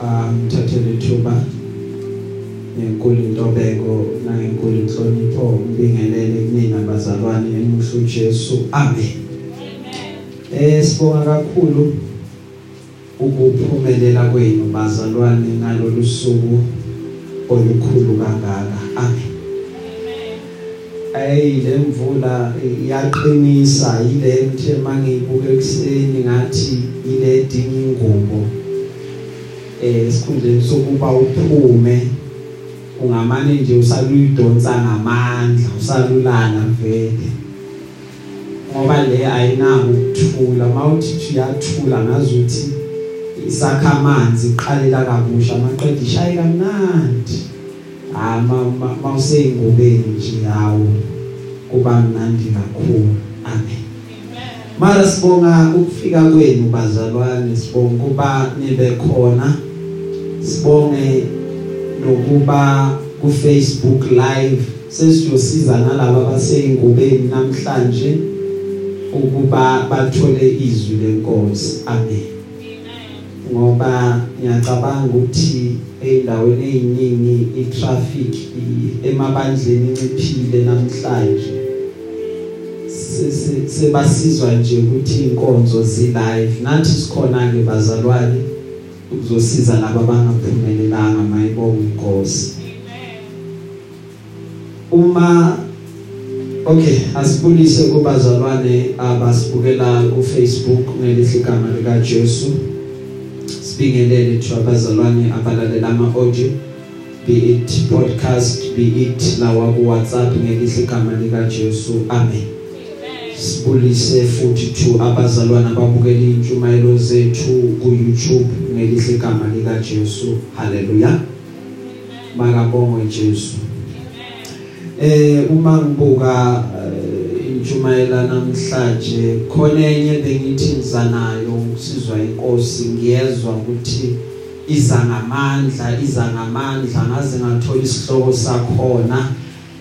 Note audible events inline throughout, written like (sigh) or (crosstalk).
ngithathele ithuba ngenkulu intobeko nangenkulu inhlonipho ngibingelele kunina bazalwane emuhle uJesu. Amen. Eh sibonga kakhulu ukuphumelela kwenu bazalwane ngalolu suku olukhulu kangaka. Amen. Ayi le mvula iyaqinisa yile ngithe mangiyibuka ekseni ngathi ile dinga ingubo. Esikhundleni sokuba uphume ungamane nje usaluyidonsa ngamandla usalulana vele. Ngoba le ayinako ukuthula mawuthi uyathula ngazuthi isakha amanzi iqalela kabusha amaqedwe ishaye kamnandi. Ama mawuseyingubeni nje yawo kuba mnandi kakhulu. Amen. Mara sibonga ukufika kwenu bazalwane sibonga kuba nibe khona. Sibonge nokuba ku Facebook live sesiyosiza nalabo abaseyingubeni namhlanje ukuba bathole izwi lenkosi. Amen. Ngoba ngiyacabanga ukuthi endaweni eziningi itraffic emabandleni inciphile namhlanje. Sebasizwa nje ukuthi inkonzo zi live nathi sikhona ke bazalwane. Ukuzosiza labo abangaphumelelanga mayibonga inkosi uma okay asibulise kubazalwane abasibukela ku Facebook ngelihle igama lika Jesu sibingelele thu abazalwane abalalela ama audio be it podcast be it lawa ku WhatsApp ngelihle igama lika Jesu amen. Sibulise futhi thu abazalwane ababukela intshumayelo zethu ku YouTube ngelihle igama lika Jesu haleluya makabongwe Jesu. Eh uma ngibuka intshumayela namhlanje khona enye bengithi ngizanayo ukusizwa inkosi ngiyezwa ukuthi iza ngamandla iza ngamandla ngaze ngathola isihloko sakhona.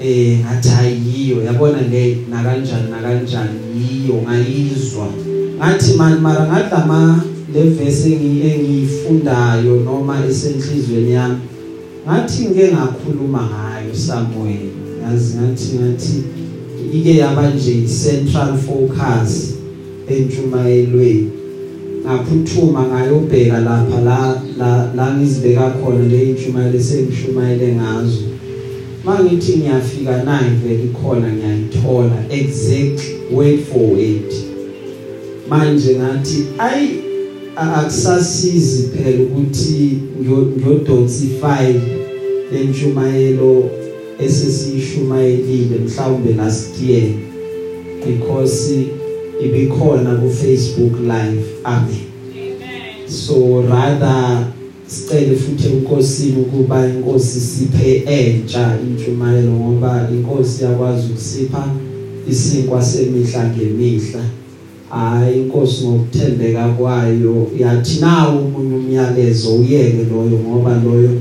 Eh ngathi ayiyo yabona le nakanjani nakanjani yiyo ngayizwa. Ngathi mani mara ngadlama le verse engiyifundayo noma esenhlizweni yami ngathi ngeke ngakhuluma ngayo Samuel. Yazi ngathi ngathi ike yaba nje central focus entshumayelweni. Ngaphuthuma ngayobheka lapha la la, ngizibeka khona le intshumayelo esengishumayele ngazo. Mangithi ngiyafika nayi vele ikhona ngiyayithola exact word for word manje ngathi ayi akusasizi phela ukuthi ngiyodonsa ifile lentshumayelo esesiyishumayelile mhlawumbe last year because ibikhona ku Facebook live. Amen. So rather sicele futhi enkosini ukuba inkosi siphe entsha intshumayelo ngoba inkosi yakwazi ukusipha isinkwa semihla ngemihla. Hayi inkosi ngokuthembeka kwayo yathi nawo umunye umyalezo uyeke loyo ngoba loyo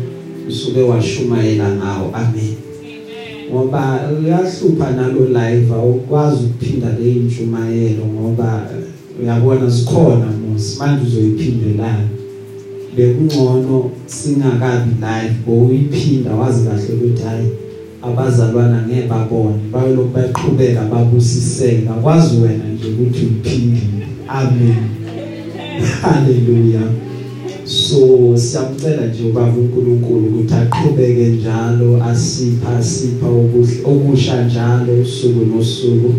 usuke washumayela ngawo amen. Ngoba uyahlupha nalo live awukwazi ukuphinda le intshumayelo ngoba uyabona sikhona musi manje uzoyiphindelana bekungcono singakabi live bowuyiphinda wazi kahle ukuthi hayi abazalwana ngeke babone. Bayolokhu baqhubeka babusiseka kwazi wena nje ukuthi uphindile amen. (laughs) Haleluya so siyamcela nje ubaba uNkulunkulu ukuthi aqhubeke njalo asipha asipha okusha njalo usuku nosuku.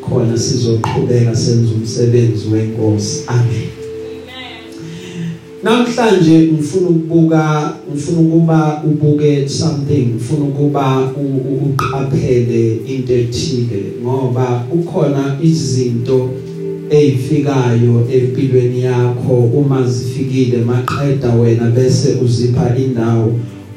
Khona sizoqhubeka senza umsebenzi wenkosi. Amen. Namhlanje ngifuna ukubuka ngifuna ukuba ubuke something ngifuna ukuba uqaphele into ethile ngoba ukhona izinto ezifikayo empilweni yakho. Uma zifikile maqeda wena bese uzipha indawo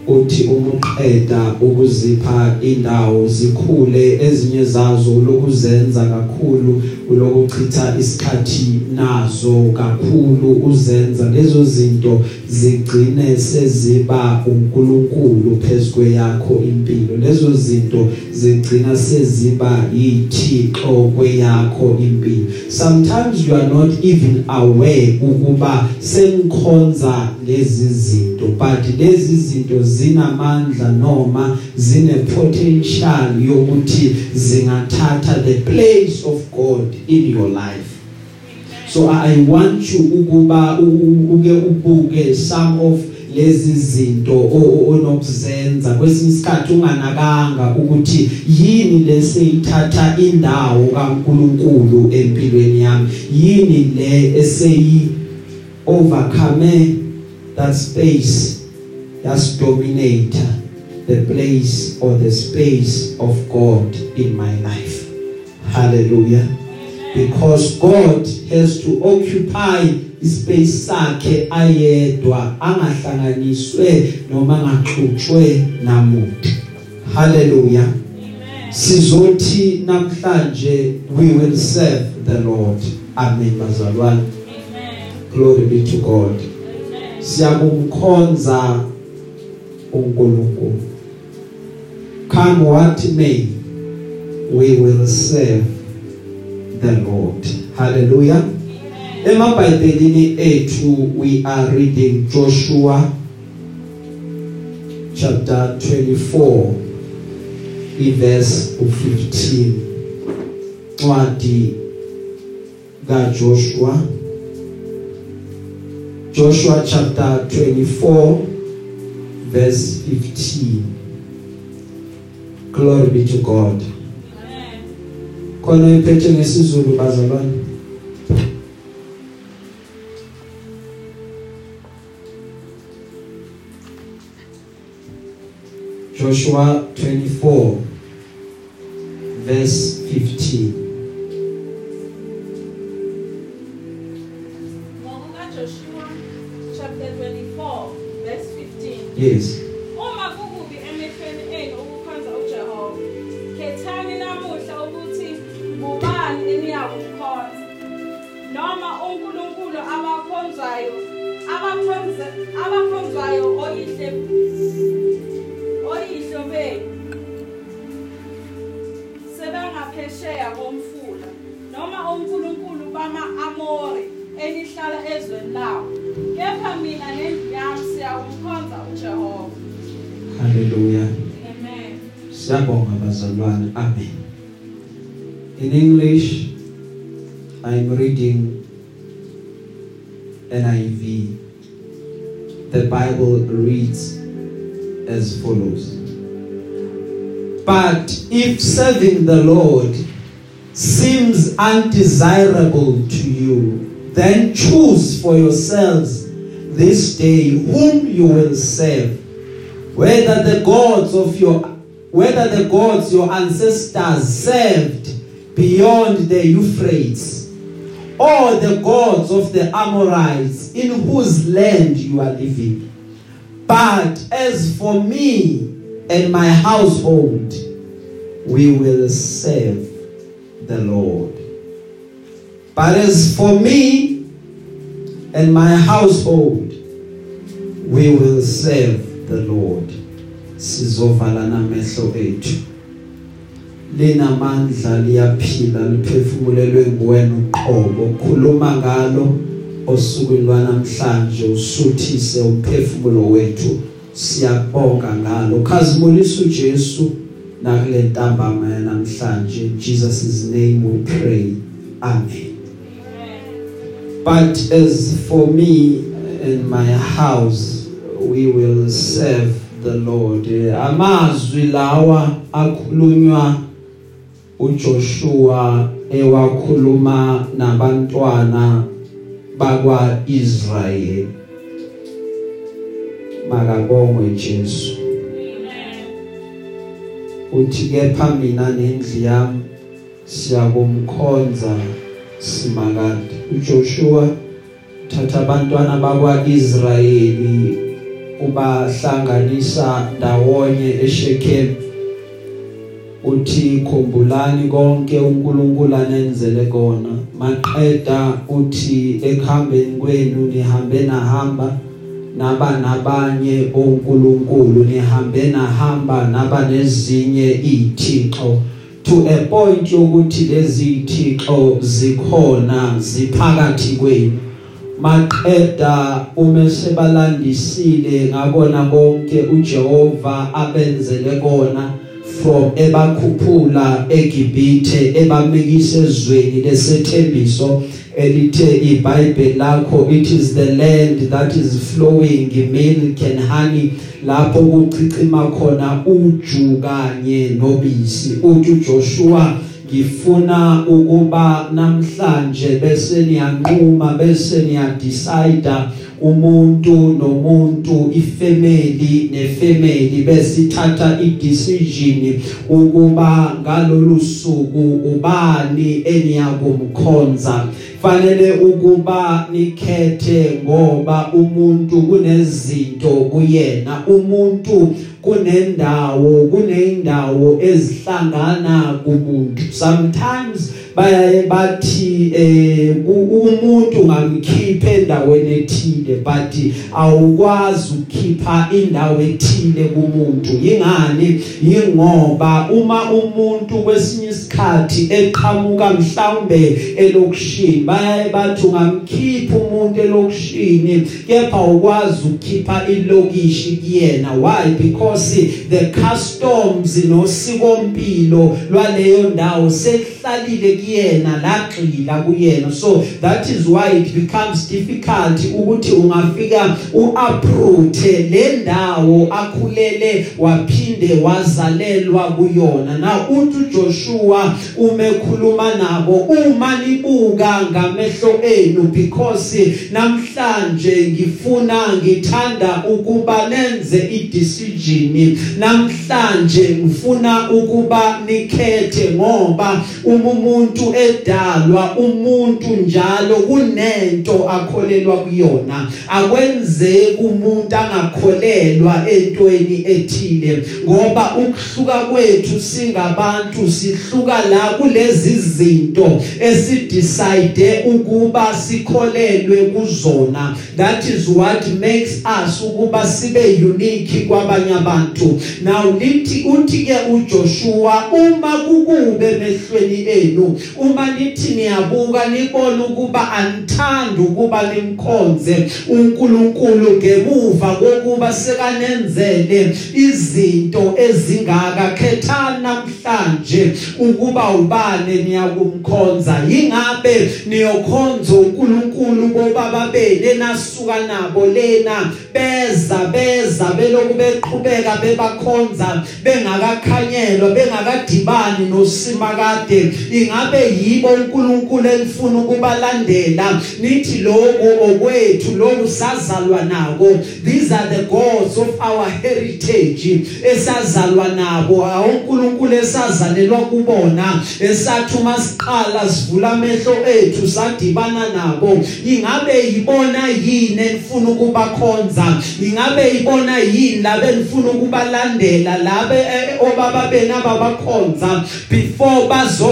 uthi umuqeda ukuzipha indawo zikhule. Ezinye zazo lokuzenza kakhulu ulokuchitha isikhathi nazo kakhulu uzenza lezo zinto. Zigcine seziba uNkulunkulu phezwe yakho impilo. Lezo zinto zigcina seziba yithixo kweyakho impilo. Sometimes you are not even aware ukuba sengikhonza lezi zinto but lezi zinto zinamandla noma zine potential yokuthi zingathatha the place of God in your life. So i want you ukuba uke ubuke some of lezi zinto onokuzenza kwesinye isikhathi unganakanga ukuthi yini leseyithatha indawo kaNkuluNkulu empilweni yami? Yini le eseyi overcome that space that's dominator the place or the space of God in my life? Hallelujah. Because God has to occupy ispace sakhe ayedwa angahlanganiswe noma angaxutshwe namuntu haleluya sizothi namhlanje we will serve the lord. Amen bazalwane. Amen glory be to god. Siyabumkhonza uNkulunkulu. Come what may we will serve the lord hallelujah. Emabhayibhelini ethu we are reading Joshua chapter 24 iverse 15 ncwadi kaJoshua. Joshua chapter 24 verse 15 Glory be to God. Amen Khona iphethe ngesizulu bazalwane Joshua 24 verse 15 Ngokuka Joshua chapter 24 verse 15 Yes. In English I'm reading NIV The Bible reads as follows. But if serving the Lord seems undesirable to you, then choose for yourselves this day whom you will serve, whether the gods of your whether the gods your ancestors served beyond the Euphrates, or the gods of the Amorites in whose land you are living. But as for me and my household, we will serve the Lord. But as for me and my household, we will serve the Lord. Sizovala namehlo ethu. Linamandla liyaphila liphefumulelwe nguwena uqobo. Khuluma ngalo osukwini lwanamhlanje usuthise umphefumulo wethu. Siyabonga ngalo. Khazimulisa uJesu nakule ntambama namhlanje in Jesus name we pray. Amen. But as for me and my house we will serve the Lord. Amazwi lawa akhulunywa uJoshua ewakhuluma nabantwana bakwaIsrayeli. Makabongwe Jesu. Uthi kepha mina nendlu yami siyakumkhonza simakade. uJoshua thatha abantwana bakwaIsrayeli ubahlanganisa ndawonye eShekhem uthi khumbulani konke uNkulunkulu anenzele kona. Maqeda uthi ekuhambeni kwenu nihambe nahamba naba nabanye oNkulunkulu nihambe nahamba naba nezinye izithixo to a point yokuthi lezi izithixo zikhona ziphakathi kwenu. Maqeda uma sebalandisile ngabona konke uJehova abenzele kona. From ebakhuphula eGibhithe ebamikise ezweni lesethembiso elithe iBhayibheli lakho it is the land that is flowing milk and honey lapho kuchichima khona uju kanye nobisi. Uthi uJoshua ngifuna ukuba namhlanje bese niyanquma bese niya decide umuntu nomuntu ifamily nefamily besithatha idecision ukuba ngalolu suku ubani eniyakumkhonza fanele ukuba nikhethe ngoba umuntu kunezinto kuyena umuntu kunendawo kuneyindawo ezihlangana kumuntu. Sometimes bayaye bathi eh umuntu ngamkhipha endaweni ethile but awukwazi ukukhipha indawo ethile kumuntu. Yingani? Yingoba uma umuntu kwesinye isikhathi eqhamuka mhlawumbe elokushini bayaye bathi ungamkhipha umuntu elokushini kepha ukwazi ukukhipha ilokishi kuyena. Why? Because the customs nosikompilo lwaleyo ndawo sekuhlalile kuyena lagxila kuyena. So that is why it becomes difficult ukuthi ungafika uaproach le ndawo akhulele waphinde wazalelwa kuyona. Na uthi uJoshua umekhuluma nabo uma nibuka ngamehlo enu because namhlanje ngifuna ngithanda ukuba nenze idecision namhlanje ngifuna ukuba nikhethe ngoba uma umuntu edalwa umuntu njalo kunento akholelwa kuyona. Akwenze umuntu angakholelwa entweni ethile ngoba ukuhluka kwethu singabantu sihluka la kulezi zinto esidecide ukuba sikholelwe kuzona. That is what makes us ukuba sibe unique kwabanye abantu. Now lithi uthi ke uJoshua uma kukube emehlweni enu. Uma nithi niyabuka nibona ukuba anithandi ukuba nimkhonze uNkulunkulu ngemuva kokuba sekanenzele izinto ezingaka khethana namhlanje ukuba ubane niyakumkhonza. Ingabe niyokhonza uNkulunkulu bobaba bene nasuka nabo lena? Beza beza beloku beqhubeka bebakhonza bengakakhanyelwa bengakadibani nosimakade. Ingabe yibo uNkulunkulu elifuna ukubalandela. Nithi lokho okwethu lokhu sazalwa nako. These are the gods of our heritage esazalwa nabo. uNkulunkulu esazalelwa kubona esathi uma siqala sivula amehlo ethu sadibana nabo. Ingabe yibona yini elifuna ukubakhonza? Ingabe yibona yini labe nifuna ukubalandela labe obaba bena babakhonza before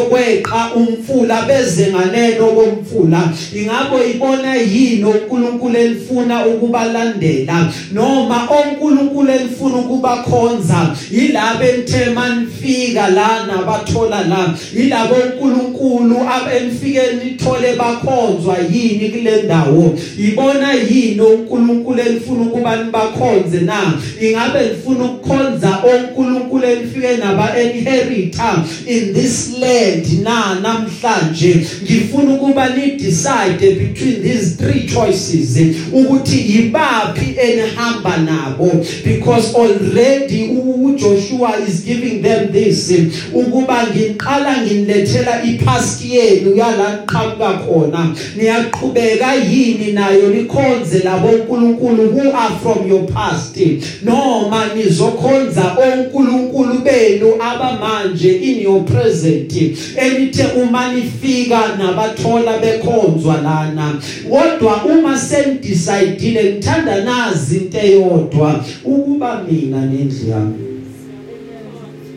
bazokweqa umfula beze nganeno komfula. Ingabo ibona yini uNkulunkulu elifuna ukubalandela? Noma oNkulunkulu elifuna ukubakhonza? Yilabe nithema nifika la nabathola la? Yilabo uNkulunkulu abenifike nithole bakhonzwa yini kule ndawo? Ibona yini uNkulunkulu elifuna ukuba nibakhonze na? Ingabe lifuna ukukhonza oNkulunkulu elifike naba inherita in this land? Na namhlanje ngifuna ukuba ni decide between these three choices ukuthi yibapi enihamba nabo because already uJoshua is giving them this ukuba ngiqala nginilethela ipast yenu yala qhamuka khona. Niyaqhubeka yini nayo likhonze labo uNkulunkulu who are from your past noma nizokhonza oNkulunkulu benu abamanje in your present? Elithe uma nifika nabathola bekhonzwa lana. Kodwa uma sendicidile ngithanda nazi into eyodwa ukuba mina nendlu yami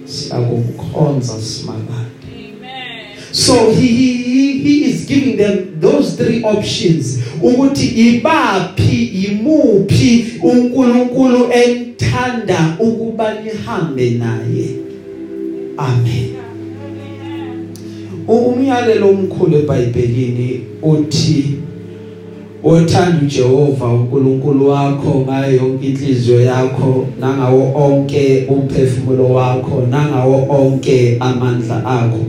siyakumkhonza simakade Amen. so he, he he is giving them those three options ukuthi ibaphi imuphi uNkulunkulu enthanda ukuba nihambe naye. Amen. Umyalelo omkhulu eBhayibhelini uthi othanda uJehova uNkulunkulu wakho ngayo yonke inhliziyo yakho nangawo onke umphefumulo wakho nangawo onke amandla akho.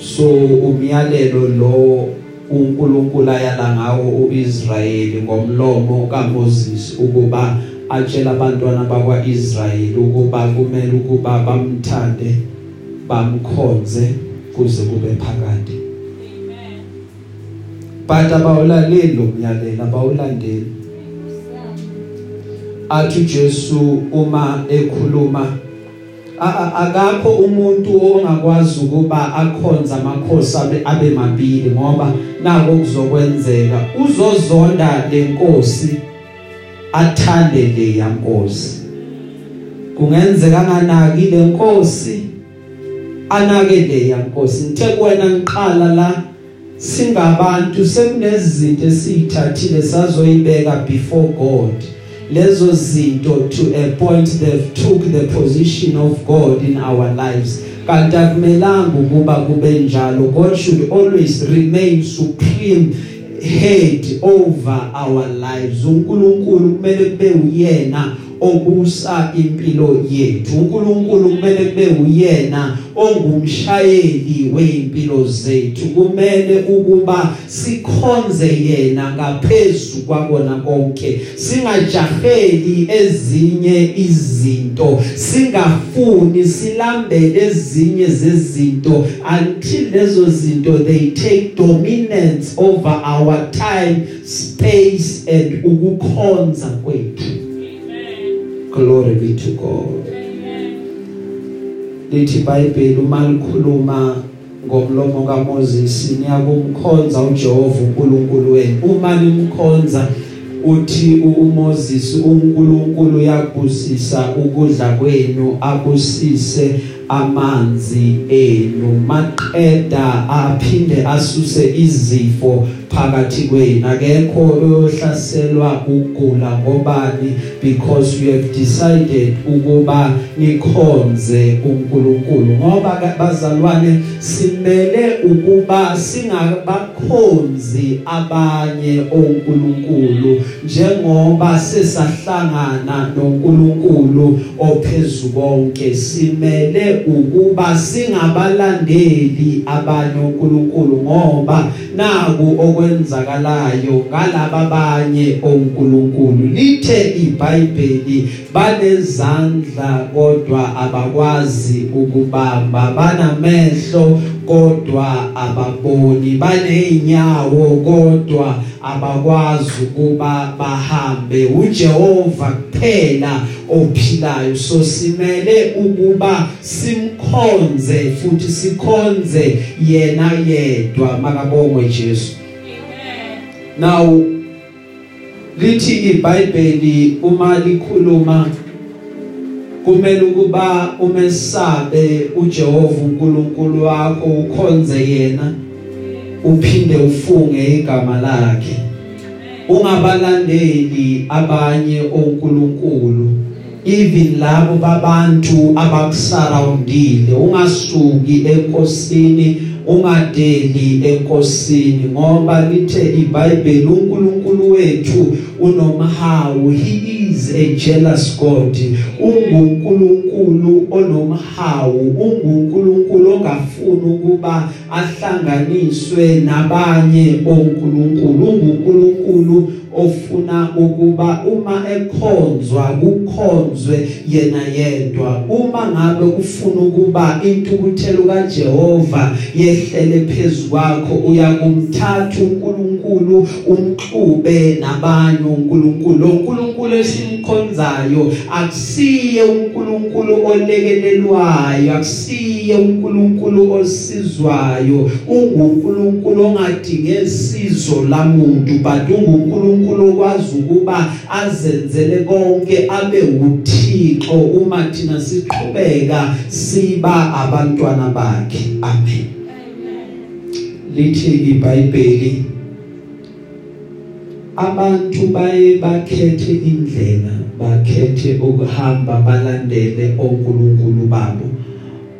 So umyalelo lo uNkulunkulu ayala ngawo uIsrayeli ngomlomo kaMoses ukuba atshela abantwana bakwaIsrayeli ukuba kumele ukuba bamthande bamkhonze. Kuze kube phakade. Amen. but abawulaleli lo myalelo abawulandeli. Athi uJesu uma ekhuluma akakho umuntu ongakwazi ukuba akhonza amakhosi abe mabili ngoba nako kuzokwenzeka. Uzozonda lenkosi athande le yankosi. Kungenzeka nganaki lenkosi anake le yankosi ngithe kuwena ngiqala la singabantu sekunezinto esizithathile sazoyibeka before God. Lezo zinto to a point they've took the position of God in our lives. Kanti akumelanga ukuba kube njalo. God should always remain supreme head over our lives. uNkulunkulu kumele kube uyena obusa impilo yethu. uNkulunkulu kumele kube uyena ongumshayeli weimpilo zethu. Kumele ukuba sikhonze yena ngaphezulu kwakona konke. Singajaheli ezinye izinto. Singafuni silambele ezinye zezinto until lezo zinto they take dominance over our time space and ukukhonza kwethu. Glory be to God. Lithi iBhayibheli uma likhuluma ngomlomo kaMoses niyakumkhonza uJehova uNkulunkulu wenu. Uma nimkhonza uthi uMoses uNkulunkulu yakubusisa ukudla kwenu abusise amanzi enu. Maqeda aphinde asuse izifo phakathi kwenu. Akekho oyohlaselwa ukugula ngobani? Because you have decided ukuba nikhonze uNkulunkulu ngoba bazalwane simele ukuba singabakhonzi abanye oNkulunkulu. Njengoba sesahlangana noNkulunkulu ophezulu konke simele ukuba singabalandeli abanye uNkulunkulu ngoba naku okwenzakalayo ngalaba abanye oNkulunkulu. Lithe iBhayibheli banezandla kodwa abakwazi ukubamba banamehlo kodwa ababoni baneinyawo kodwa abakwazi ukuba bahambe. uJehova kuphela ophilayo. So simele ukuba simkhonze futhi sikhonze yena yedwa. Makabongwe Jesu. Amen. now lithi iBhayibheli uma likhuluma kumele ukuba umesabe uJehova uNkulunkulu wakho ukhonze yena uphinde ufunge igama lakhe. Ungabalandeli abanye onkulunkulu even labo babantu abakusurroundile. Ungasuki enkosini ungadeli enkosini ngoba lithe iBhayibheli uNkulunkulu wethu unomhawu he is a jealous god. Ungunkulunkulu onomhawu ungunkulunkulu ongafuni ukuba ahlanganiswe nabanye onkulunkulu ungunkulunkulu ofuna ukuba uma ekhonzwa kukhonzwe yena yedwa. Uma ngabe ufuna ukuba intukuthelo kaJehova yehlele phezukwakho uyakumthatha uNkulunkulu umxube nabanye uNkulunkulu. uNkulunkulu esimkhonzayo akusiye uNkulunkulu olekelelwayo akusiye uNkulunkulu osizwayo. unguNkulunkulu ongadinge sizo lamuntu but unguNkulunkulu uNkulunkulu okwazi ukuba azenzele konke abe uThixo uma thina siqhubeka siba abantwana bakhe. Amen. Lithi iBhayibheli abantu baye bakhethe indlela bakhethe ukuhamba balandele onkulunkulu babo.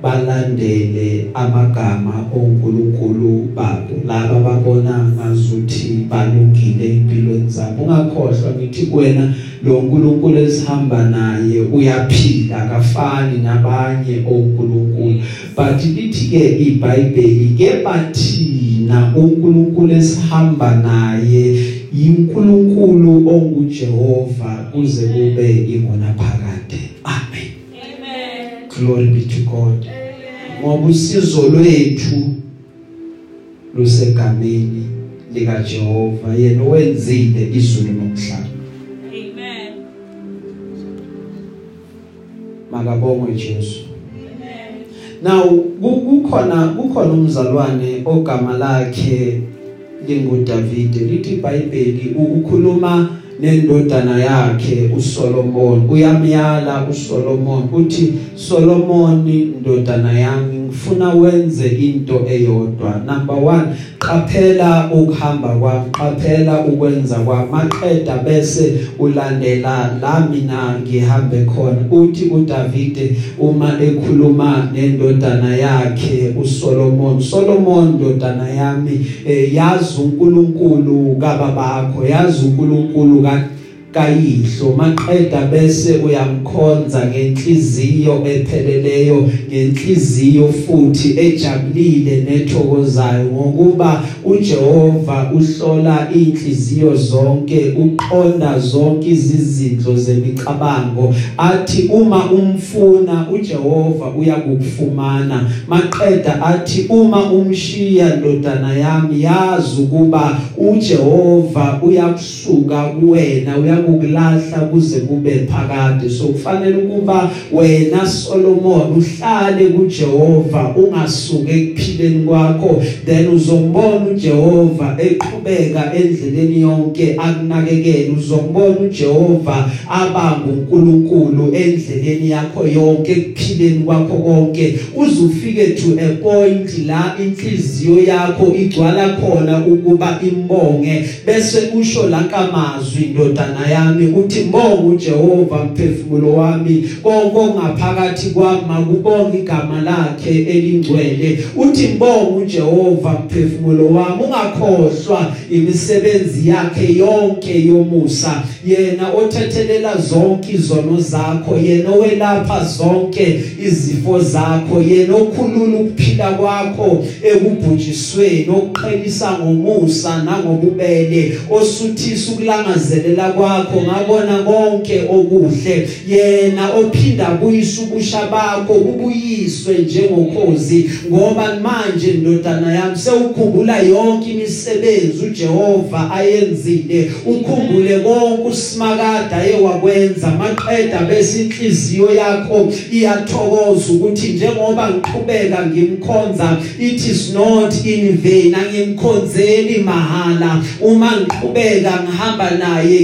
Balandele amagama onkulunkulu babo laba babona ngazuthi balungile empilweni zabo ungakhohlwa ngithi kuwena lo nkulunkulu esihamba naye uyaphila akafani nabanye onkulunkulu but lithi ke iBhayibheli ke bathina unkulunkulu esihamba naye yinkulunkulu onguJehova kuze kube ingona phakade. Glory be to god ngoba usizo lwethu lusegameni lika Jehova yena wenzile izulu nomhlaba Amen. makabongwe Jesu Amen. now ku- kukhona kukhona umzalwane ogama lakhe linguDavid lithi iBhayibheli ukukhuluma nendodana yakhe uSolomon. Uyamyala uSolomon uthi Solomon indodana yami ngifuna wenze into eyodwa. Number 1 qaphela ukuhamba kwami qaphela ukwenza kwami maqeda bese ulandela la mina ngihambe khona. Uthi uDavid uma ekhuluma nendodana yakhe uSolomon Solomon ndodana yami eh, yazi uNkulunkulu kababakho yazi uNkulunkulu ka kayihlo maqeda bese uyamkhonza ngenhliziyo epheleleyo ngenhliziyo futhi ejabulile nethokozayo ngokuba uJehova uhlola inhliziyo zonke uqonda zonke izizindlo zemicabango. Athi uma umfuna uJehova uyakufumana. Maqeda athi uma umshiya ndodana yami yazi ukuba uJehova uyakusuka kuwena uyakukulahla kuze kube phakade. So kufanele ukuba wena Solomon uhlale kuJehova ungasuke ekuphileni kwakho. Then uzombona uJehova eqhubeka endleleni yonke akunakekele. Uzombona uJehova abanga uNkulunkulu endleleni yakho yonke ekuphileni kwakho konke. Uzufike to a point la inhliziyo yakho igcwala khona ukuba imbonge. Bese usho lankamazwi indodana yami uthi mbonga uJehova mphefumulo wami konke ongaphakathi kwami makubonge igama lakhe elingcwele. Uthi mbonga uJehova mphefumulo wami ungakhohlwa imisebenzi yakhe yonke yomusa. Yena othethelela zonke izono zakho yena owelapha zonke izifo zakho yena okhulula ukuphila kwakho ekubhujisweni okuqhelisa ngomusa nangobubele osuthisa ukulangazelela kwakho ngabona konke okuhle. Yena ophinda kuyisa ubusha bakho kubuyiswe njengokhozi ngoba manje ndodana yami sewukhumbula yonke imisebenzi uJehova ayenzile. Ukhumbule konke usimakada ayewakwenza maqeda bese inhliziyo yakho iyathokoza ukuthi njengoba ngiqhubeka ngimkhonza it is not in vain angimkhonzeli mahala. Uma ngiqhubeka ngihamba naye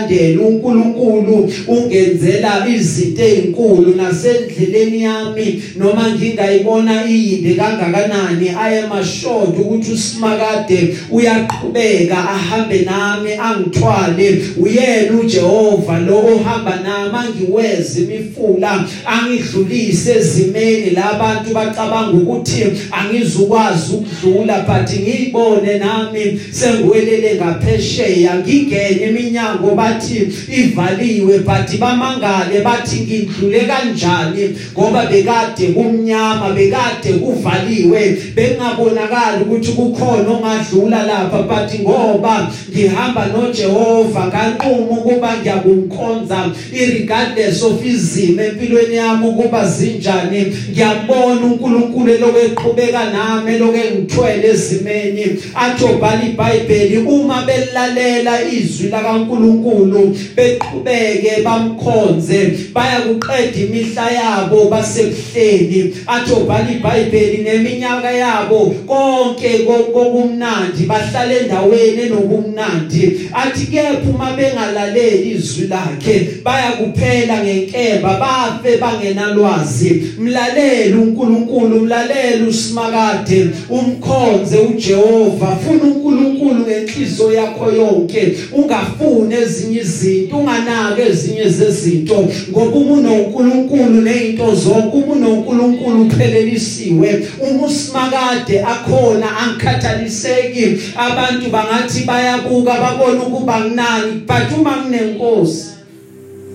ngimlandela uNkulunkulu ungenzela izinto ezinkulu nasendleleni yami. Noma ngingayibona iyinde kangakanani i am assured ukuthi usimakade uyaqhubeka ahambe nami angithwale. Uyena uJehova lo ohamba nami angiweze imifula angidlulise ezimeni. Labantu bacabanga ukuthi angizukwazi ukudlula but ngiyibone nami sengiwelele ngaphesheya ngingene eminyango bathi ivaliwe but bamangale bathi ngidlule kanjani? Ngoba bekade kumnyama bekade kuvaliwe. Bengabonakala ukuthi kukhona ongadlula lapha but ngoba ngihamba noJehova nganquma ukuba ngiyakumkhonza. Irregardless of izimo empilweni yami ukuba zinjani ngiyabona uNkulunkulu lokuqhubeka nami lokengithwele ezimeni. Athi obhala iBhayibheli uma belalela izwi lakaNkulunkulu uNkulunkulu beqhubeke bamkhonze baya kuqeda imihla yabo basekuhleni. Athi obhala iBhayibheli neminyaka yabo konke kokumnandi bahlala endaweni enobumnandi athi kepha uma bengalaleli izwi lakhe baya kuphela ngenkemba bafe bangenalwazi. Mlaleli uNkulunkulu mlaleli usimakade umkhonze uJehova funa uNkulunkulu ngenhliziyo yakho yonke ungafuni ezinye izinto unganake ezinye zezinto. Ngoba uma unoNkulunkulu nezinto zonke uma unoNkulunkulu uphelelisiwe. Uma usimakade akhona angikhathaliseki. Abantu bangathi bayabuka babona ukuba nginani but uma kunenkosi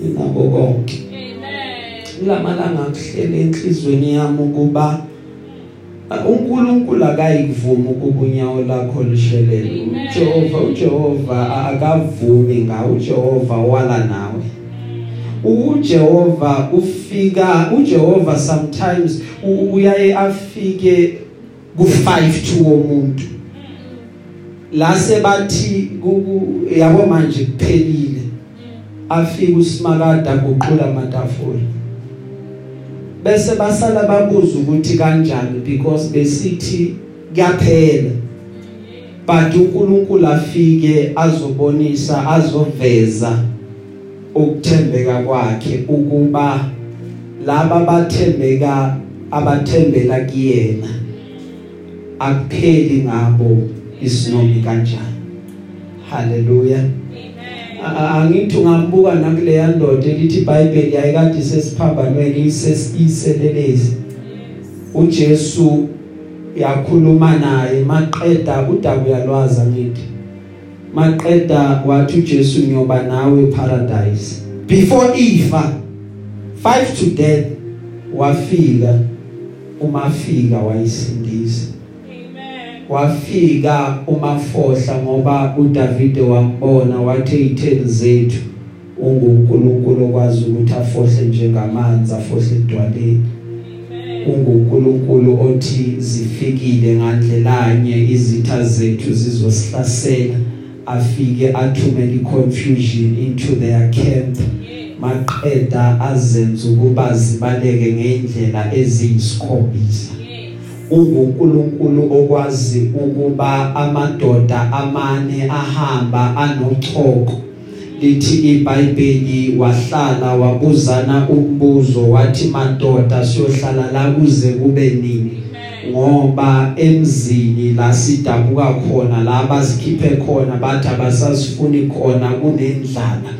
inabo konke Amen. kulamalanga kuhlele enhlizweni yami ukuba uNkulunkulu akayivumi ukuba unyawo lakho lishelele. uJehova uJehova akavumi ngawe uJehova wala nawe. uJehova ufika uJehova sometimes uyaye afike ku5 to womuntu. La sebathi yabo manje kuphelile. Afika usimakada guqula amatafula. Bese basala babuza ukuthi kanjani because besithi kuyaphela. But uNkulunkulu afike azobonisa azoveza ukuthembeka kwakhe ukuba laba bathembeka abathembela kuyena akupheli ngabo isinomi kanjani. Haleluya angithi ungambuka nakuleya ndoda elithi iBhayibheli yayikade sesiphambanweni isesiselelezi uJesu yakhuluma naye maqeda udaba uyalwaza ngithi maqeda wathi uJesu nyoba nawe paradise before ifa 5 to death wafika umafika wayisindisa Amen. Wafika umafohla ngoba uDavide wambona wathi eyitheni zethu unguNkulunkulu okwazi ukuthi afohle njengamanzi afohle edwaleni. unguNkulunkulu othi zifikile ngandlelanye izitha zethu zizosihlasela. Afike athumele iconfusion into their camp. Maqeda azenza ukuba zibaleke ngendlela eziyisikhombisa. unguNkulunkulu okwazi ukuba amadoda amane ahamba anochoko. Lithi iBhayibheli wahlala wabuzana umbuzo wathi madoda siyohlala la kuze kube nini? Ngoba emzini la sidabuka khona la bazikhiphe khona bathi abasasifuni khona kunendlala.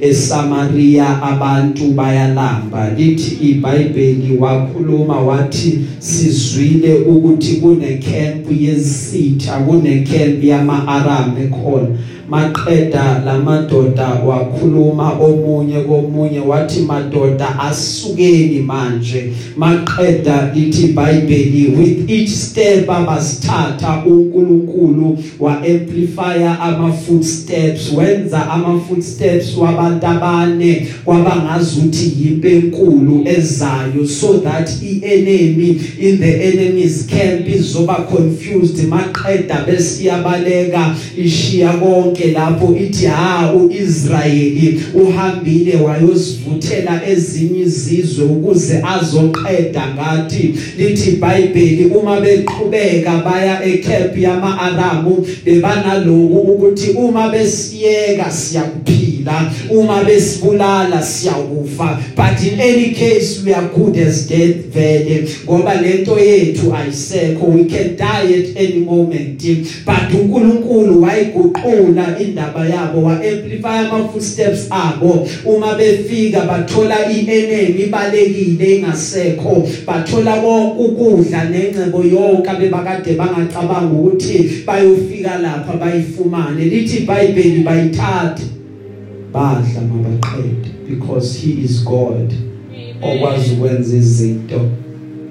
eSamaria abantu bayalamba. Lithi iBhayibheli wakhuluma wathi sizwile ukuthi kune camp yezitha kune camp yama-Aram ekhona. Maqeda lamadoda wakhuluma omunye komunye wathi madoda asukeni manje. Maqeda lithi iBhayibheli with each step abasithatha uNkulunkulu wa amplify ama footsteps wenza ama footsteps wabantu abane kwabangazuthi yimpe enkulu ezayo so that ienemy in the enemy's camp izoba confused. Maqeda besiyabaleka ishiya konke. Lapho ithi ha uIsrayeli uhambile wayosivuthela ezinye izizwe ukuze azoqeda ngathi. Lithi iBhayibheli uma beqhubeka baya eCamp yama-Aramu bebanaloku ukuthi uma besiyeka siyakuphila uma besibulala siyakufa. But in any case we are good as dead vele ngoba lento yethu ayisekho. We can die at any moment. But uNkulunkulu wayiguqula indaba yabo wa amplify ama footsteps abo. Uma befika bathola ienemy ibalekile ingasekho bathola konke ukudla nengcebo yonke abebakade bangacabanga ukuthi bayofika lapha bayifumane. Lithi iBhayibheli bayithatha badla mabaqede because he is God okwazi ukwenza izinto.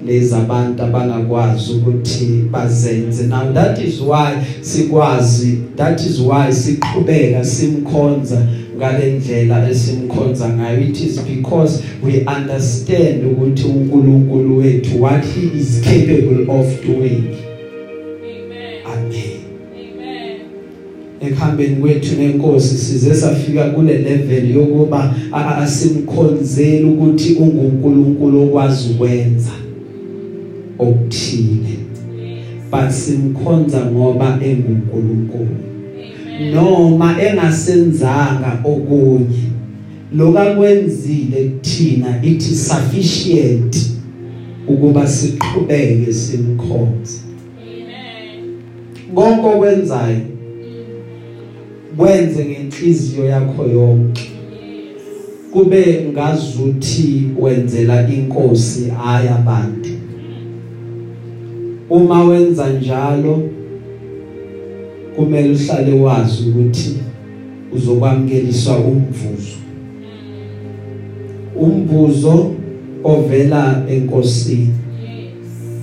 Lezi abantu abangakwazi ukuthi bazenze. Now that is why sikwazi that is why siqhubeka simkhonza ngalendlela esimkhonza ngayo. It is because we understand ukuthi uNkulunkulu wethu what he is capable of doing. Ekuhambeni kwethu nenkosi size safika kule level yokuba asimkhonzeli ukuthi unguNkulunkulu okwazi ukwenza. Okuthile. But simkhonza ngoba enguNkulunkulu. Noma engasenzanga okunye. Lokakwenzile kuthina ithi sufficient ukuba siqhubeke simkhonze. Konke okwenzayo kwenze ngenhliziyo yakho yonke. Kube ngazuthi wenzela inkosi hayi abantu. Uma wenza njalo kumele uhlale wazi ukuthi uzokwamukeliswa umvuzo umvuzo ovela enkosini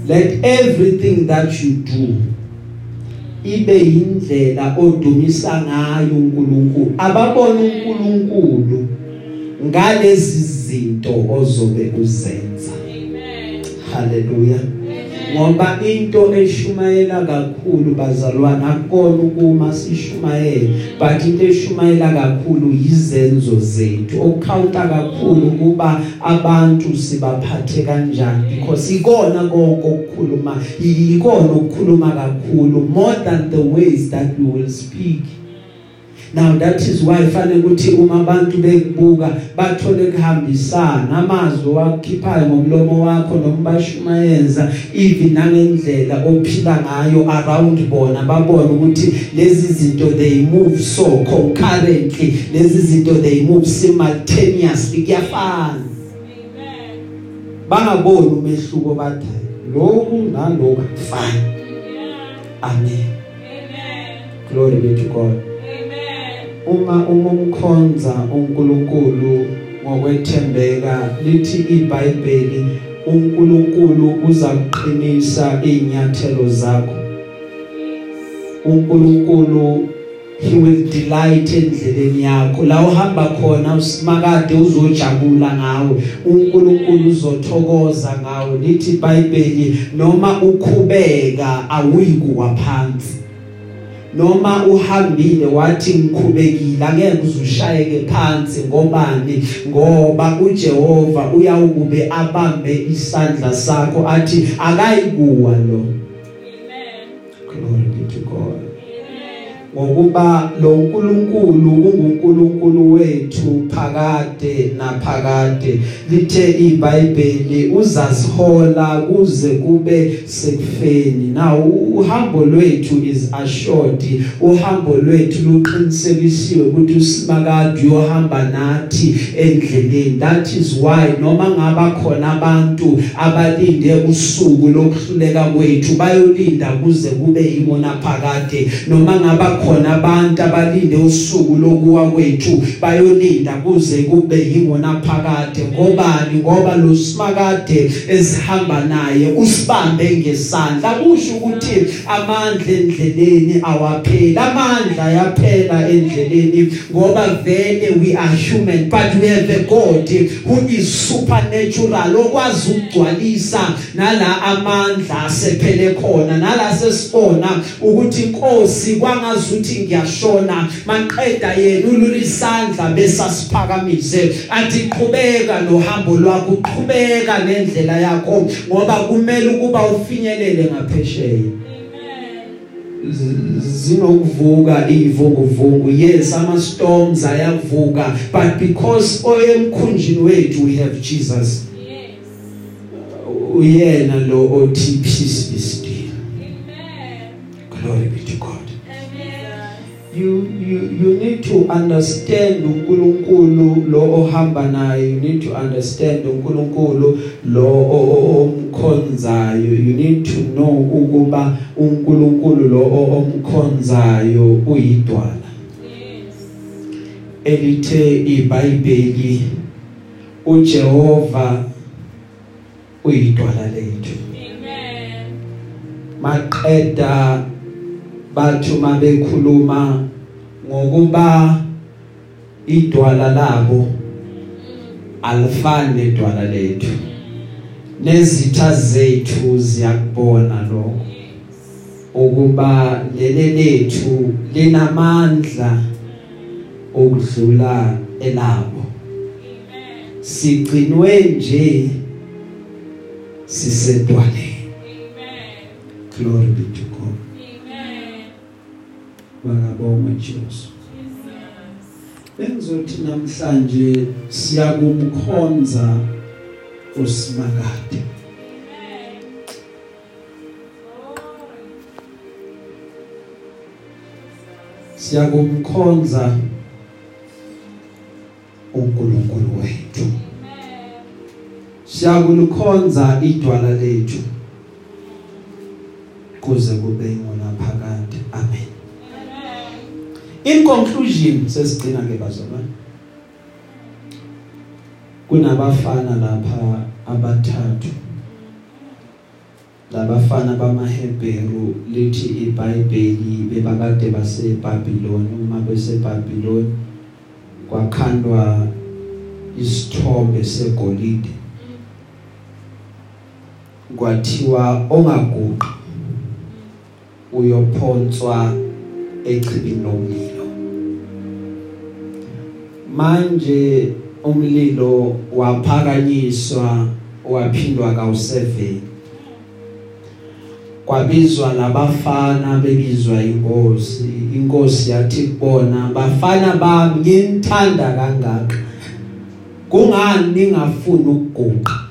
let everything that you do ibe indlela odumisa ngayo uNkulunkulu ababona uNkulunkulu ngalezi zinto ozobe uzenza Amen. haleluya Amen. Ngoba into eshumayela kakhulu bazalwana akukona ukuma sishumayela but into eshumayela kakhulu yizenzo zethu. Okukhawunta kakhulu kuba abantu sibaphathe kanjani because ikona konke okukhuluma ikona ukukhuluma kakhulu more than the ways that we will speak. Now that is why fanele ukuthi uma abantu bekubuka bathole kuhambisana. Amazwi wakhiphayo ngomlomo wakho noma bashumayeza even nangendlela ophila ngayo around bona babone ukuthi lezi zinto they move so concurrently. Lezi zinto they move simultaneously. Kuyafana. Bangaboni umehluko bathi lokhu nalokhu kufana amen. Amen. glory be to god. Uma umkhonza uNkulunkulu ngokwethembeka lithi iBhayibheli uNkulunkulu uzakuqinisa inyathelo zakho. uNkulunkulu he will delight endleleni yakho. La uhamba khona usimakade uzojabula ngawe uNkulunkulu uzothokoza ngawe. Lithi iBhayibheli noma ukhubeka awuyikuwa phansi. Noma uhambile wathi ngikhubekile angeke uzushayeke phansi ngobani? Ngoba uJehova uyawukube abambe isandla sakho athi akayikuwa lo. Ngokuba lo nkulunkulu ungunkulunkulu wethu phakade naphakade. Lithe iBhayibheli uzasihola kuze kube sekufeni. Now uhambo lwethu is assured uhambo lwethu luqinisekisiwe ukuthi usimakade uyohamba nathi endleleni. That is why noma ngaba khona abantu abalinde usuku lokuhluleka kwethu bayolinda kuze kube imona phakade. Noma ngaba khona abantu abalinde usuku lokuwa kwethu bayolinda kuze kube yimona phakade. Ngobani? Ngoba lo simakade esihamba naye usibambe ngesandla. Kusho ukuthi amandla endleleni awapheli amandla yaphela endleleni ngoba vele we are human but we have a God who is supernatural okwazi ukugcwalisa nala amandla asephele khona nala sesibona ukuthi inkosi kwangazuthi ngiyashona manqeda yena ulula isandla besasiphakamise athi qhubeka nohambo lwakho uqhubeka nendlela yakho ngoba kumele ukuba ufinyelele ngaphesheya zinokuvuka ivunguvungu yes ama storms ayavuka but because oyemkhunjini wethu we have Jesus Yes. uyena lo othi peace be still Amen. glory be to God. You you you need to understand uNkulunkulu lo ohamba naye. You need to understand uNkulunkulu lo omkhonzayo. You need to know ukuba uNkulunkulu lo omkhonzayo uyidwala. Elithe iBhayibheli uJehova uyidwala lethu. Amen. maqeda bathu mabekhuluma ngokuba idwala labo alifani nedwala lethu. Nezitha zethu ziyakubona lokho. Ukuba lele lethu linamandla okudlula elabo. Sigcinwe nje sisedwaleni. Glory be to. Bangabonga Jesu bengizothi namhlanje siyakumkhonza usimakade Amen. Glory. siyakumkhonza uNkulunkulu wethu Amen. siyakulukhonza idwala lethu kuze kube ngona phakade Amen. In conclusion sesigcina ke bazalwane kunabafana lapha abathathu. Labafana bamaHebheru lithi iBhayibheli bebakade baseBhabhiloni. Uma beseBhabhiloni kwakhandwa isithombe segolide. Kwathiwa ongaguqi uyophonswa echibini lomlilo manje umlilo waphakanyiswa waphindwa kawu7 kwabizwa labafana bebizwa inkosi. Inkosi yathi kubona bafana bami nginthanda kangaka. Kungani ningafuni ukuguqa?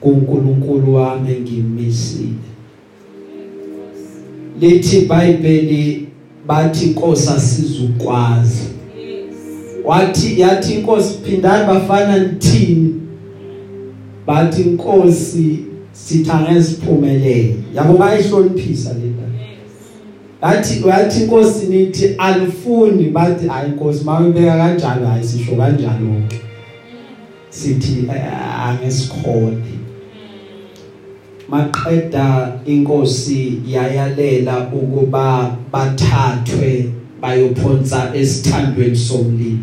kuNkulunkulu wami engimisile. Lithi iBhayibheli bathi inkosi asizukwazi. Yes. wathi yathi inkosi phindani bafana nithini? Bathi inkosi sitha ngesiphumelele yabo ngayihloniphisa lena Yes. yathi yathi inkosi nithi alifuni. Bathi hayi inkosi mawubeka kanjalo hayi sisho kanjalo ke sithi "Ah, angesikhona maqeda inkosi yayalela ukuba bathathwe bayophonsa esithandweni somlilo.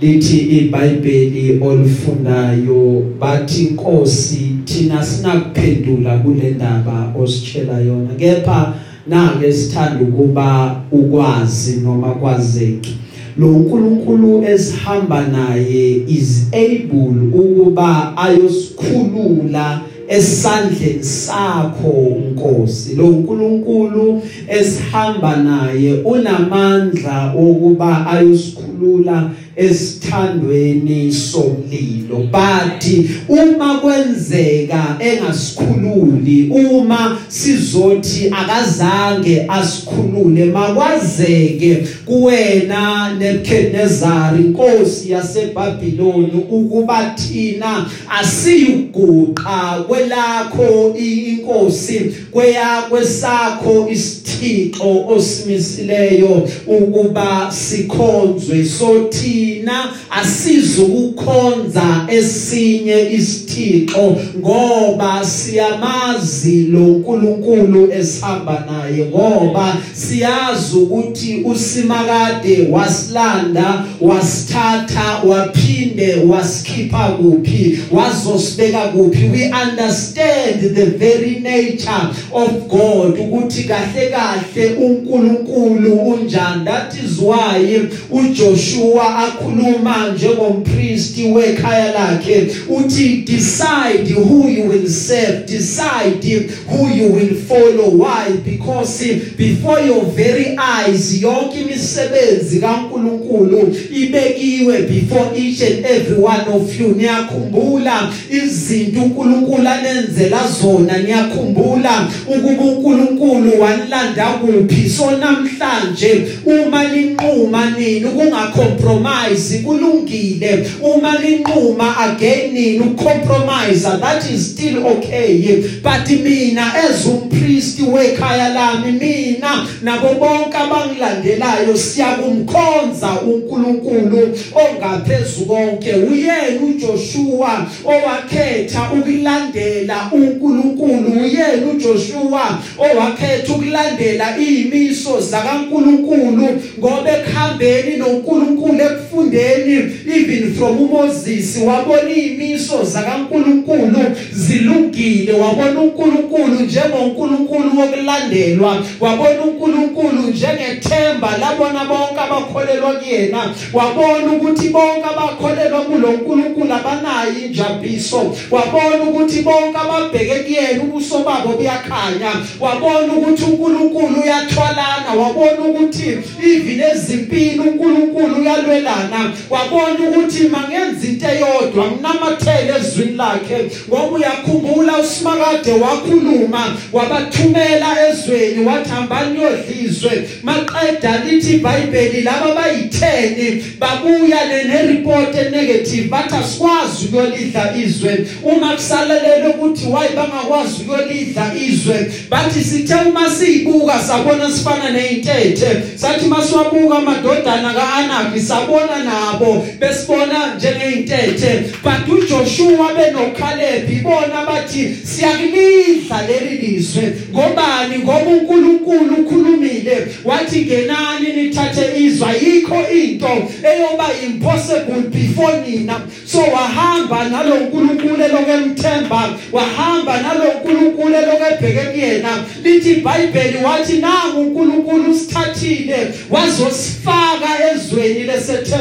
Lithi iBhayibheli olifundayo bathi inkosi thina sinakuphendula kule ndaba ositshela yona kepha nake sithanda ukuba ukwazi noma kwazeke. Lo nkulunkulu esihamba naye is able ukuba ayosikhulula esandleni sakho Nkosi lo nkulunkulu esihamba naye unamandla okuba ayosikhulula esithandweni somlilo. Bathi uma kwenzeka engasikhululi uma sizothi akazange asikhulule makwazeke kuwena Nebuchadnezzar inkosi yaseBhabhiloni ukuba thina asiyuguqa kwelakho inkosi kweya kwesakho isithixo osimisileyo ukuba sikhonzwe. So thina asizukukhonza esinye isithixo ngoba siyamazi lo nkulunkulu esihamba naye ngoba siyazi ukuthi usimakade wasilanda wasithatha waphinde wasikhipha kuphi wazosibeka kuphi. We understand the very nature of God ukuthi kahle kahle uNkulunkulu unjani. That is why uJoshua akhuluma njengompriest wekhaya lakhe uthi decide who you will serve decide who you will follow why? Because before your very eyes yonke imisebenzi kaNkulunkulu ibekiwe before each and every one of you. Niyakhumbula izinto uNkulunkulu anenzela zona niyakhumbula ukuba uNkulunkulu wanilanda kuphi. So namhlanje uma linquma nini ukungacompromise kulungile. Uma linquma again ucompromise that is still okay. But mina as umpriest wekhaya lami mina nabo bonke abangilandelayo njalo siyakumkhonza uNkulunkulu ongaphezulu konke. Uyena uJoshua owakhetha ukulandela uNkulunkulu. Uyena uJoshua owakhetha ukulandela izimiso zakaNkulunkulu. Ngoba ekhambeni noNkulunkulu ekufundeni even from uMoses wabona izimiso zakaNkulunkulu zilungile wabona uNkulunkulu njengoNkulunkulu wokulandelwa wabona uNkulunkulu njengethemba labona bonke abakholelwa kuyena wabona ukuthi bonke abakholelwa kulo uNkulunkulu abanayo injabiso wabona ukuthi bonke ababheke kuyena ubuso babo buyakhanya wabona ukuthi uNkulunkulu uyathwalana wabona ukuthi even ezimpini uNkulunkulu uyalwelana. Wabona ukuthi mangenza into eyodwa nginamathele ezwini lakhe. Ngoba uyakhumbula usimakade wakhuluma wabathumela ezweni wathi hambani yodlizwe maqeda lithi iBhayibheli laba bayi10 babuya nereport enegative bathi asikwazi ukuyolidla izwe. Uma kusalelele ukuthi why bangakwazi ukuyolidla izwe? Bathi sithe uma siyibuka sabona sifana neintethe sathi masiwabuka amadodana kaAnaki sabona nabo besibona njengeintethe but uJoshua benoCaleb ibona bathi siyakulidla leli lizwe. Ngobani? Ngoba uNkulunkulu ukhulumile. Wathi ngenani nithathe izwe ayikho into eyoba impossible before nina. So wahamba nalo uNkulunkulu lokemthemba wahamba nalo uNkulunkulu lokebheke kuyena. Lithi iBhayibheli wathi nangu uNkulunkulu usithathile. Wazosifaka ezweni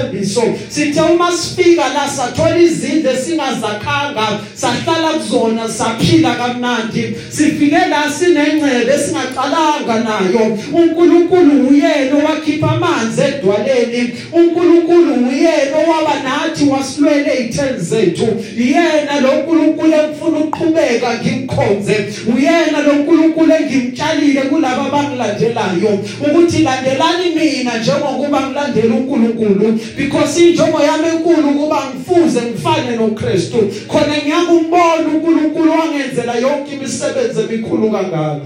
lesethembiso sithe uma sifika la sathola izindle singazakhanga sahlala kuzona saphila kamnandi. Sifike la sinengcebe singaqalanga nayo. uNkulunkulu uyena owakhipha amanzi edwaleni. uNkulunkulu uyena owaba nathi wasilwele izitheni zethu. Yena lo uNkulunkulu engifuna ukuqhubeka ngimkhonze. Uyena lo uNkulunkulu engimtshalile kulabo abangilandelayo. Ukuthi landelani mina njengokuba ngilandela uNkulunkulu because injongo yami enkulu ukuba ngifuze ngifane noKristu khona ngiyakumbona uNkulunkulu wangenzela yonke imisebenzi emikhulu kangaka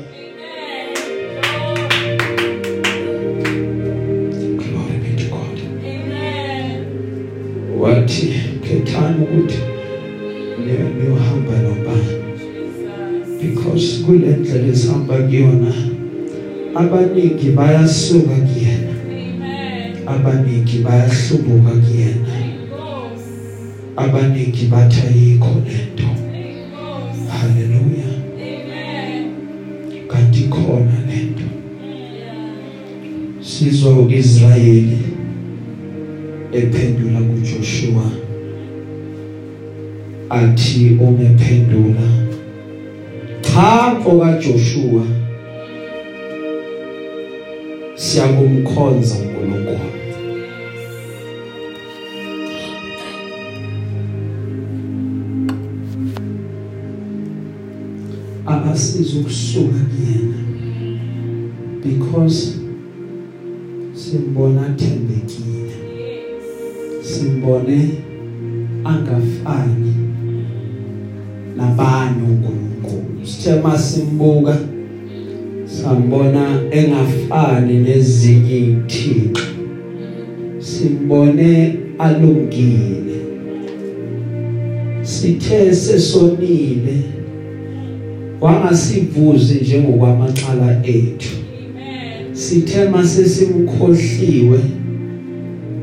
glory be to God. Wathi khethani ukuthi niyohamba nobani because kule ndlela esihamba kuyona abaningi bayasuka kuyena abaningi bayahlubuka kuyena. Abaningi bathi ayikho lento. Haleluya kanti khona lento. Sizwa uIsrayeli ephendula kuJoshua. Athi umephendula cha mfoka Joshua siyakumkhonza uNkulunkulu. Akasiza ukusuka kuyena because simbona thembekile. Simbone angafani nabanye uNkulunkulu. Sithe masimbuka sambona engafani nezinye izithixo simbone alungile. Sithe sesonile. Wangasivuzi njengokwamaqala ethu. Sithe mase simkhohliwe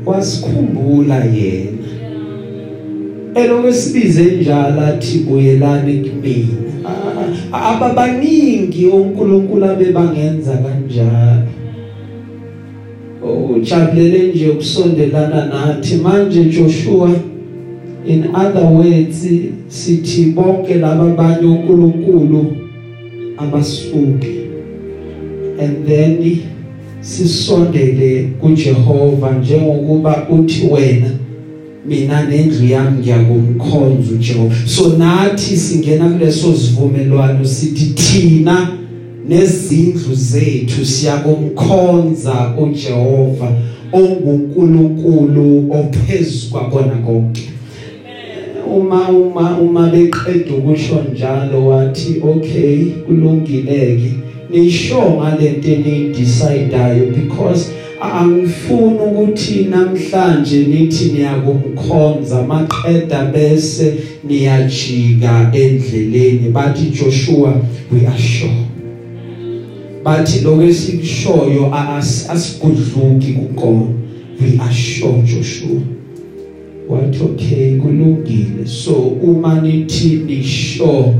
wasikhumbula yena. Eloku sibize njalo athi buyelani kumina ababaningi onkulunkulu abebangenza kanjalo. Ujabulele nje ukusondelana nathi. Manje Joshua in other words sithi bonke laba banye uNkulunkulu abasuki. And then sisondele kuJehova njengokuba uthi wena mina nendlu yami ngiyakumkhonza uJehova. So nathi singena kuleso sivumelwano sithi thina nezindlu zethu siyakumkhonza uJehova onguNkulunkulu ophezulu kwabona konke. Uma uma uma beqeda ukusho njalo wathi okay kulungileke. Nisho ngalento enidecideayo because angifuni ukuthi namhlanje nithi niyakumkhonza maqeda bese niyajika endleleni. Bathi Joshua we are sure. Bathi lokesikushoyo asigudluki kunkolo we are sure Joshua. Wathi okay kulungile so uma nithi ni sure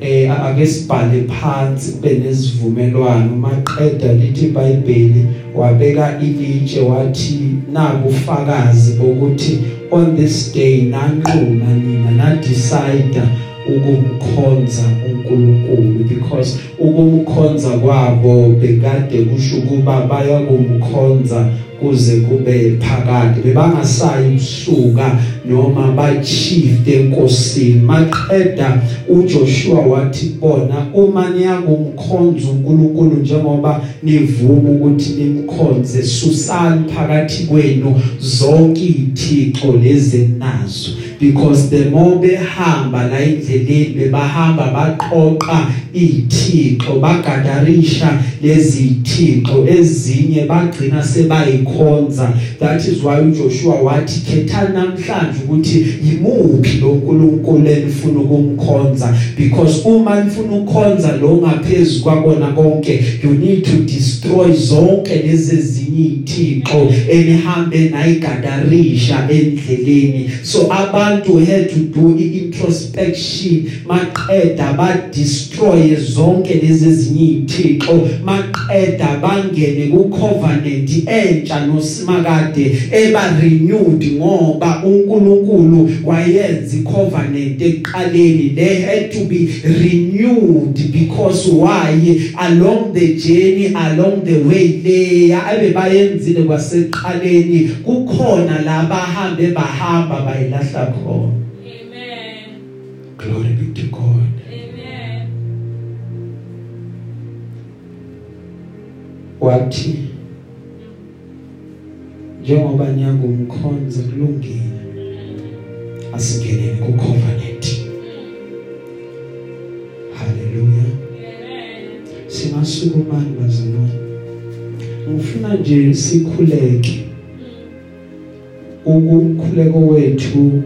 eh ake sibhale phansi kube nesivumelwano maqeda lithi iBhayibheli wabeka ilitshe wathi nakufakazi ukuthi on this day nanquma nina na decide ukumkhonza uNkulunkulu because ukumkhonza kwabo bekade kusho ukuba baya kumkhonza kuze kube phakade bebangasayi kusuka noma bachief enkosini. Maqeda uJoshua wathi bona uma niyakumkhonza uNkulunkulu njengoba nivuma ukuthi nimkhonze susani phakathi kwenu zonke izithixo lezi nazo because the more behamba la indleleni bebahamba baqoqa izithixo bagadarisha lezi izithixo ezinye bagcina sebayikhonza. That is why uJoshua wathi khethani namhlanje ukuthi yimuphi lo nkulunkulu enifuna ukumkhonza. Because uma nifuna ukukhonza lo ngaphezulu kwakona konke you need to destroy zonke lezi ezinye izithixo enihambe nayigadarisha endleleni. So abantu had to do introspection maqeda ba destroy zonke lezi ezinye izithixo maqeda bangene ku covenant entsha nosimakade eba renewed ngoba uNkulunkulu wayenza icovenant eqaleni they had to be renewed because why? Along the journey along the way leya abe bayenzile kwaseqaleni kukhona la bahambe bahamba bayilahla khona Amen. glory be to God Amen. wathi njengoba niyakumkhonza kulungile asingeneni ku covenant haleluya Amen. singasukumani bazalwane ngifuna nje sikhuleke ukukhuleko wethu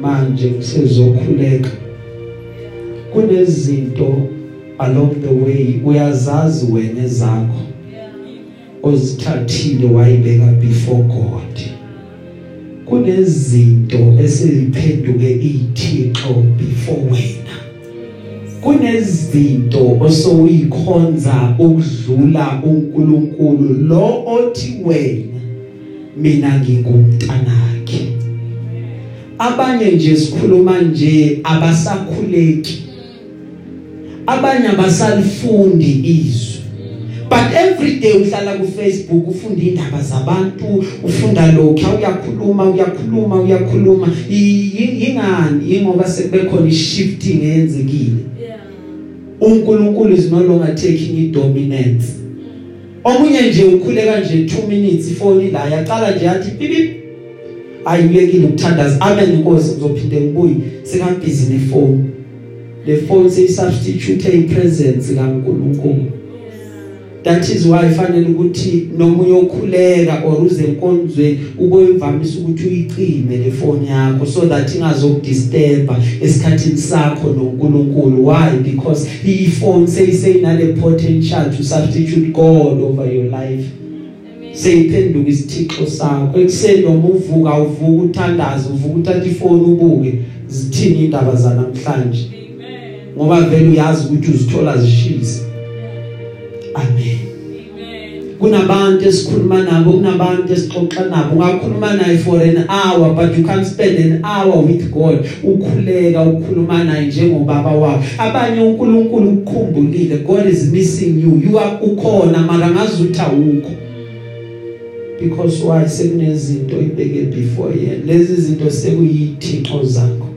manje kusezokhuleka kunezinto along the way uyazazi wena zakho ozithathile wayibeka before God. Kunezinto eseziphenduke izithixo before wena. Kunezinto osoyikhonza ukudlula uNkulunkulu lo othi wena mina ngingumntanakhe. Abanye nje sikhuluma nje abasakhuleki. Abanye abasalifundi izwi. But every day uhlala ku Facebook ufunda indaba zabantu ufunda lokho uyakhuluma uyakhuluma uyakhuluma. Yingani? Ingoba sekubekhona ishifting eyenzekile Yeah. uNkulunkulu is no longer taking idominance. Omunye nje ukhuleka nje 2 minutes ifoni la yaqala nje yathi pipi ayiyekile ukuthandaza. Amen inkosi ngizophinde ngibuye. Sekambhizi nefoni le phone seyisubstitute ipresence kaNkulunkulu. That is why fanele ukuthi noma uyokhuleka or uze enkonzweni uboyivamisa ukuthi uyicime le phone yakho so that ingazokudisturba esikhathini sakho noNkulunkulu why because i phone seyiseyinale potential to substitute God over your life Amen. seyiphenduka isithixo sakho ekuseni noma uvuka uvuka uthandaza uvuka uthatha ifoni ubuke zithini indaba zanamhlanje Amen. ngoba vele uyazi ukuthi uzithola zishisa amen Amen. Kunabantu esikhuluma nabo kunabantu esixoxa nabo ungakhuluma naye for an hour but you can't spend an hour with God. Ukhuleka ukukhuluma naye njengobaba wakho abanye uNkulunkulu ukukhumbulile God is missing you. You are ukhona mara ngazuthi awukho because why? Sekunezinto ibeke before yena. Lezi zinto sekuyithixo zakho.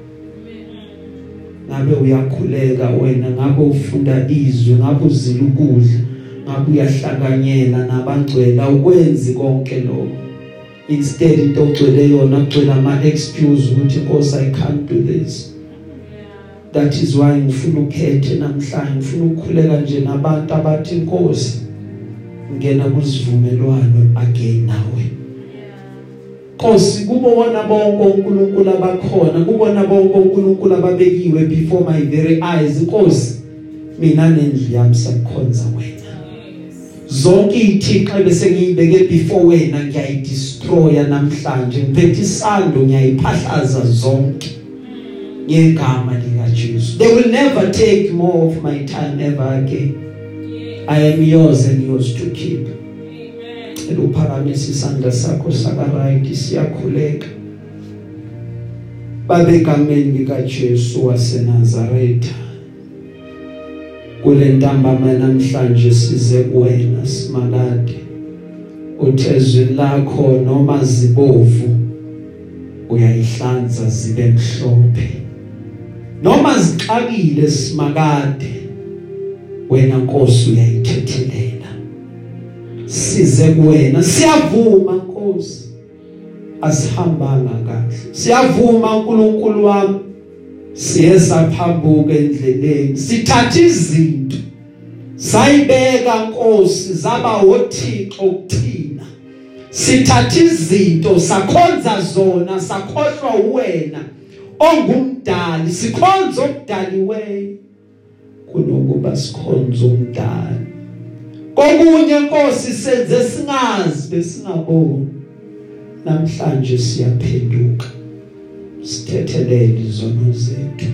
Ngabe uyakhuleka wena ngabe ufunda izwi ngabe uzila ukudla. Ngabe uyahlanganyela nabangcwele ukwenzi konke lokho instead into ogcwele yona kugcwele ama excuse ukuthi Nkosi I can't do this that is why ngifuna ukhethe namhlanje ngifuna ukukhuleka nje nabantu abathi Nkosi ngena kuzivumelwano again nawe Yeah. Nkosi kubona bonke uNkulunkulu abakhona kubona bonke uNkulunkulu ababekiwe before my very eyes Nkosi mina nendlu yami sakhonza wena Yes. Zonke ithixo bese ngiyibeke before wena ngiyayidestroya namhlanje ngiphethe isando ngiyayiphahlaza zonke ngegama lika Jesu they will never take more of my time ever again Yes. i am yours and yours to keep Amen. eluphakamisa isandla sakho saka right siyakhuleka babegameni lika Jesu waseNazaretha kule ntambama namhlanje size kuwena simalade uthezwe lakho noma zibovu uyayihlanza zibe mhlophe. Noma zixakile simakade wena Nkosi uyayithethelela size kuwena siyavuma Nkosi asihambanga kahle. Siyavuma uNkulunkulu wami. Siye saphambuka endleleni. Sithatha izinto sayibeka Nkosi zaba wothixo kuthina. Sithatha izinto sakhonza zona sakhohlwa wena ongumdali sikhonza okudaliweyo kunokuba sikhonza umdali. Kokunye Nkosi senze singazi besingaboni. Namhlanje siyaphenduka. Sithethelele izono zethu.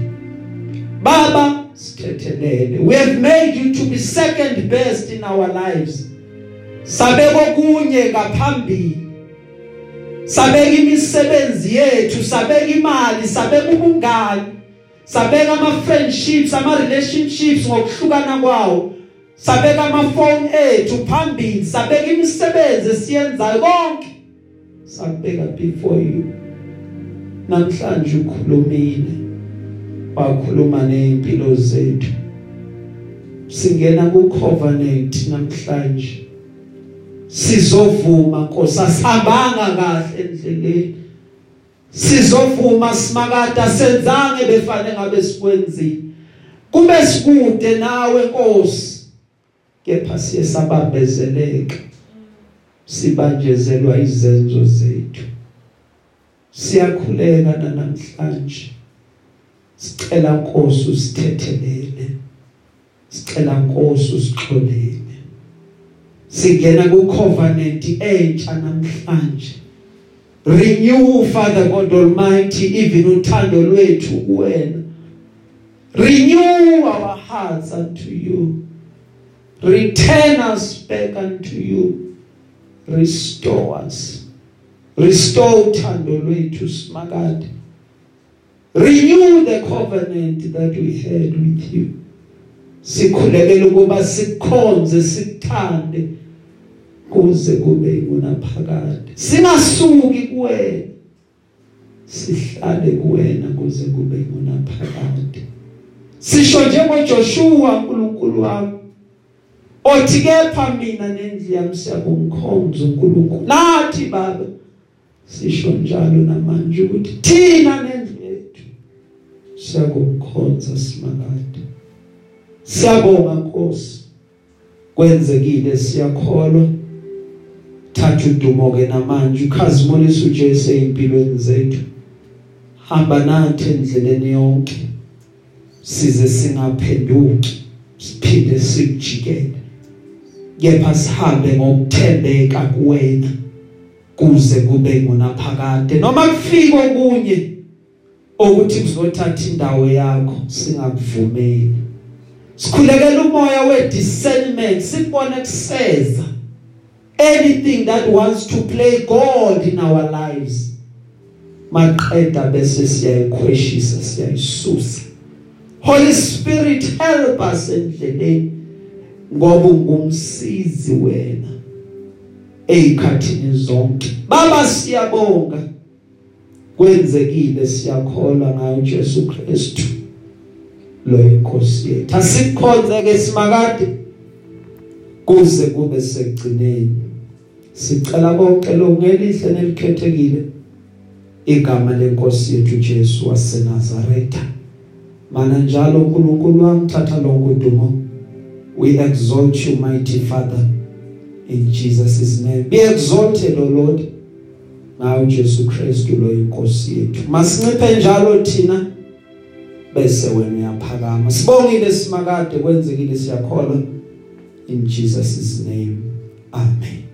Baba sithethelele we have made you to be second best in our lives. Sabeko kunye ngaphambili. Sabeka imisebenzi yethu. Sabeka imali. Sabeka ubungani. Sabeka ama friendships ama relationships ngokuhlukana kwawo. Sabeka ama phone ethu phambili. Sabeka imisebenzi esiyenzayo konke. Sakubeka before you. Namhlanje ukhulumile wakhuluma nezimpilo zethu. Singena ku covenant namhlanje. Sizovuma Nkosi asihambanga kahle endleleni. Sizovuma simakada senzange befane ngabe sikwenzile. Kube sikude nawe Nkosi. Kepha siye sabambezeleka. Sibanjezelwa izenzo zethu. Siyakhuleka namhlanje sicela Nkosi usithethelele. Sicela Nkosi usixolele. Singena ku covenant entsha namhlanje. Renew father god almighty even uthando lwethu kuwena. Renew our hearts unto you. Return us back unto you. Restore us. Restore uthando lwethu simakade. Renew the covenant that we had with you. Sikhulekele ukuba sikhonze sikuthande kuze kube kunaphakade singasuki kuwena. Sihlale kuwena kuze kube kunaphakade sisho njengoJoshua uNkulunkulu wami othi kepha mina nendlu yami siyakumkhonza uNkulunkulu. Nathi baba sisho njalo namanje ukuthi thina nendlu yethu siyakumkhonza simakade. Siyabonga Nkosi. Kwenzekile siyakholwa. Thatha udumo ke namanje. Ukhazimulisa uJesu empilweni zethu. Hamba nathi endleleni yonke. Size singaphenduki. Siphinde sikujikele. Kepha sihambe ngokuthembeka kuwena. Kuze kube ngonaphakade noma kufike okunye ukuthi kuzothatha indawo yakho singakuvumeli. Sikhulekela umoya we discernment sibone kuseza. Anything that wants to play god in our lives maqeda bese siyayikhweshisa siyayisusa. Holy spirit help us endleleni ngoba ungumsizi wena. Ezikhathini zonke. Baba siyabonga. Kwenzekile siyakholwa ngayo Jesu Kristu. Lo inkosi yethu. Asikhonze ke simakade. Kuze kube sekugcineni. Sicela konke lokungelihle nelikhethekile. Igama lenkosi yethu Jesu waseNazaretha. Mana njalo uNkulunkulu wami thatha lonke udumo. We exalt you mighty father. In Jesus name. Be exalted o Lord. Ngawe Jesu Kristu lo inkosi yethu. Masinciphe njalo thina bese wena uyaphakama. Sibongile simakade kwenzekile siyakholwa in Jesus name. Amen.